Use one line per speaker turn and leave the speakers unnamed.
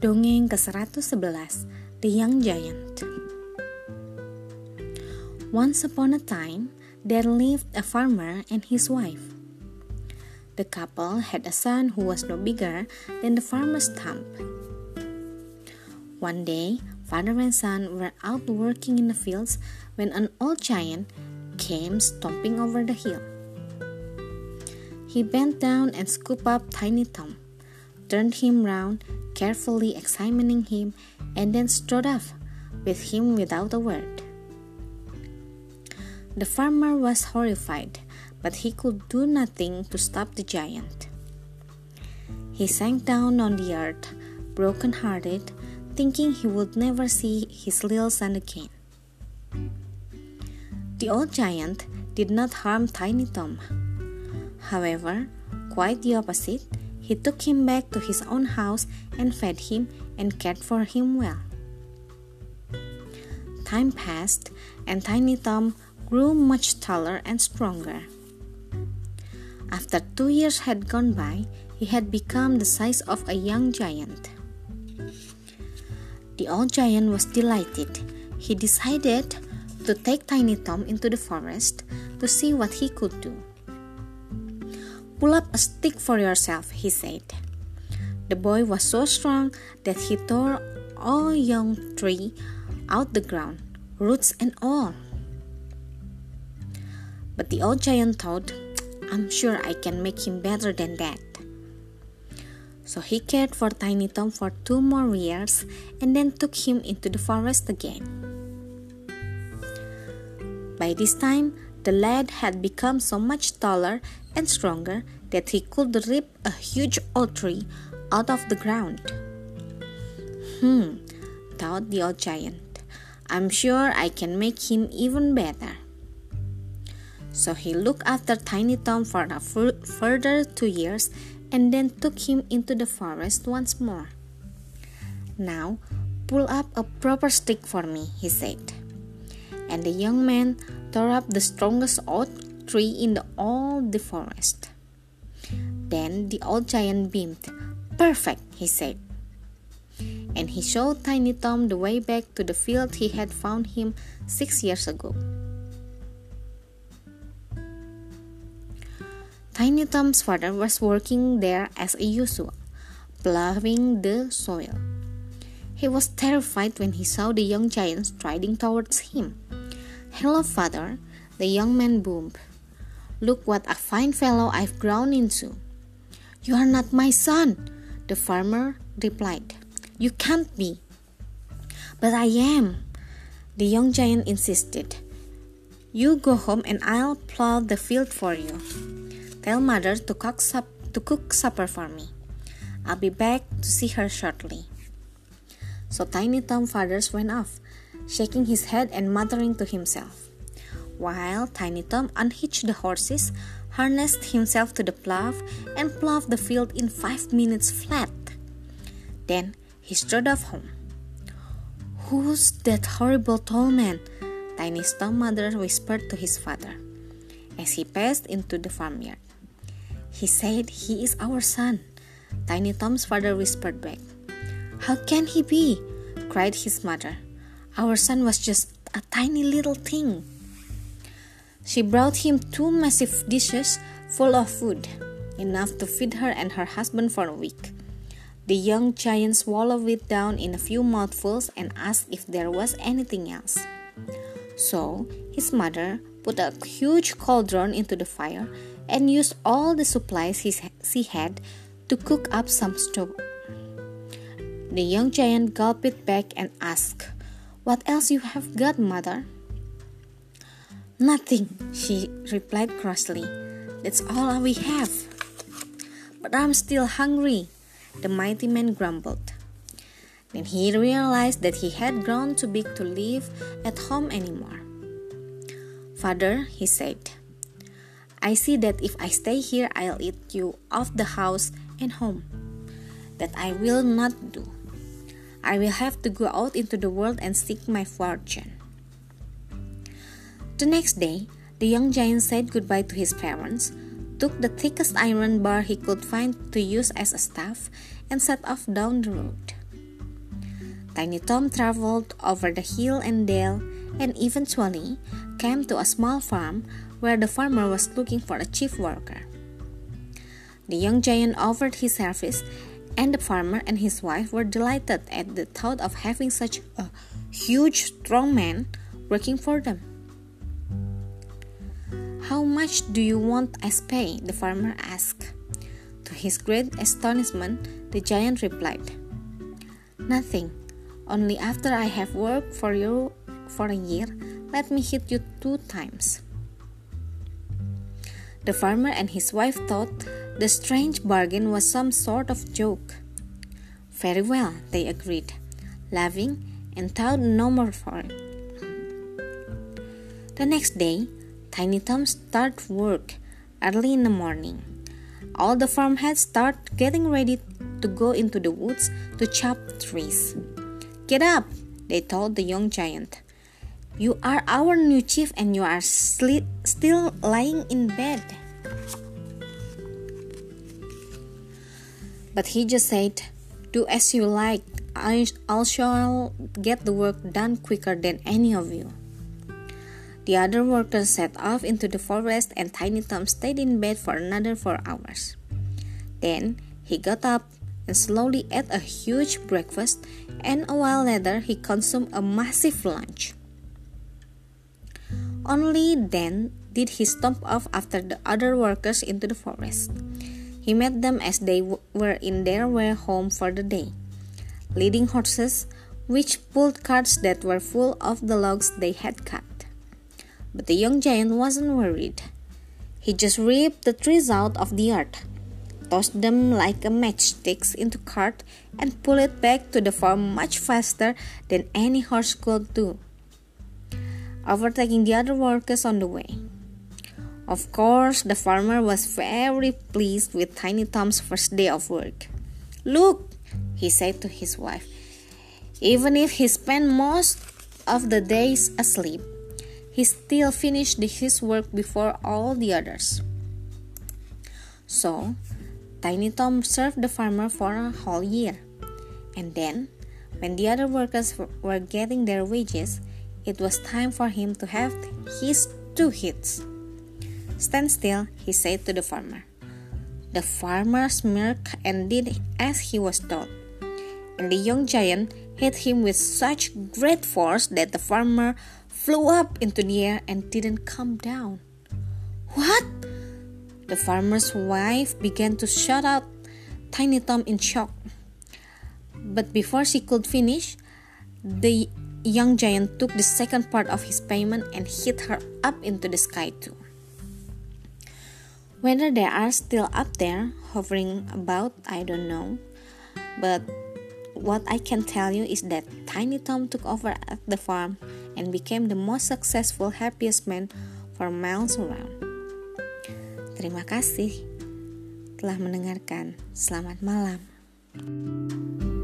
Dongeng ke-111 The Young Giant Once upon a time, there lived a farmer and his wife. The couple had a son who was no bigger than the farmer's thumb. One day, father and son were out working in the fields when an old giant came stomping over the hill. He bent down and scooped up Tiny Tom, turned him round, carefully examining him, and then strode off with him without a word. The farmer was horrified, but he could do nothing to stop the giant. He sank down on the earth, broken hearted, thinking he would never see his little son again. The old giant did not harm Tiny Tom. However, quite the opposite, he took him back to his own house and fed him and cared for him well. Time passed, and Tiny Tom grew much taller and stronger. After two years had gone by, he had become the size of a young giant. The old giant was delighted. He decided to take Tiny Tom into the forest to see what he could do. Pull up a stick for yourself, he said. The boy was so strong that he tore a young tree out the ground, roots and all. But the old giant thought, I'm sure I can make him better than that. So he cared for Tiny Tom for two more years and then took him into the forest again. By this time, the lad had become so much taller and stronger that he could rip a huge old tree out of the ground. Hmm, thought the old giant. I'm sure I can make him even better. So he looked after Tiny Tom for a further two years and then took him into the forest once more. Now, pull up a proper stick for me, he said. And the young man tore up the strongest oak tree in the, all the forest. Then the old giant beamed. Perfect, he said. And he showed Tiny Tom the way back to the field he had found him six years ago. Tiny Tom's father was working there as usual, plowing the soil. He was terrified when he saw the young giant striding towards him. Hello, father, the young man boomed. Look what a fine fellow I've grown into. You are not my son, the farmer replied. You can't be. But I am, the young giant insisted. You go home and I'll plow the field for you. Tell mother to cook, sup- to cook supper for me. I'll be back to see her shortly. So Tiny Tom Fathers went off, shaking his head and muttering to himself. While Tiny Tom unhitched the horses, harnessed himself to the plow, and plowed the field in five minutes flat. Then he strode off home. Who's that horrible tall man? Tiny Tiny's mother whispered to his father as he passed into the farmyard. He said he is our son. Tiny Tom's father whispered back. How can he be? cried his mother. Our son was just a tiny little thing. She brought him two massive dishes full of food, enough to feed her and her husband for a week. The young giant swallowed it down in a few mouthfuls and asked if there was anything else. So his mother put a huge cauldron into the fire and used all the supplies he, she had to cook up some stew. The young giant gulped it back and asked, What else you have got, mother? Nothing, she replied crossly. That's all we have. But I'm still hungry, the mighty man grumbled. Then he realized that he had grown too big to live at home anymore. Father, he said, I see that if I stay here, I'll eat you off the house and home. That I will not do. I will have to go out into the world and seek my fortune. The next day, the young giant said goodbye to his parents, took the thickest iron bar he could find to use as a staff, and set off down the road. Tiny Tom traveled over the hill and dale and eventually came to a small farm where the farmer was looking for a chief worker. The young giant offered his service, and the farmer and his wife were delighted at the thought of having such a huge, strong man working for them. How much do you want as pay? the farmer asked. To his great astonishment, the giant replied, Nothing. Only after I have worked for you for a year, let me hit you two times. The farmer and his wife thought the strange bargain was some sort of joke. Very well, they agreed, laughing and thought no more for it. The next day, Tiny Tom started work early in the morning. All the farm farmhands started getting ready to go into the woods to chop trees. Get up, they told the young giant. You are our new chief and you are still lying in bed. But he just said, Do as you like. I, I shall get the work done quicker than any of you. The other workers set off into the forest, and Tiny Tom stayed in bed for another four hours. Then he got up and slowly ate a huge breakfast, and a while later he consumed a massive lunch. Only then did he stomp off after the other workers into the forest. He met them as they were in their way home for the day, leading horses which pulled carts that were full of the logs they had cut. But the young giant wasn't worried. He just ripped the trees out of the earth, tossed them like a matchsticks into cart, and pulled it back to the farm much faster than any horse could do, overtaking the other workers on the way. Of course, the farmer was very pleased with Tiny Tom's first day of work. Look, he said to his wife, even if he spent most of the days asleep, he still finished his work before all the others. So, Tiny Tom served the farmer for a whole year. And then, when the other workers were getting their wages, it was time for him to have his two hits. Stand still, he said to the farmer. The farmer smirked and did as he was told. And the young giant hit him with such great force that the farmer flew up into the air and didn't come down. What? The farmer's wife began to shout out Tiny Tom in shock. But before she could finish, the young giant took the second part of his payment and hit her up into the sky too. Whether they are still up there, hovering about, I don't know. But what I can tell you is that Tiny Tom took over at the farm and became the most successful, happiest man for miles around. Terima kasih telah mendengarkan. Selamat malam. thank you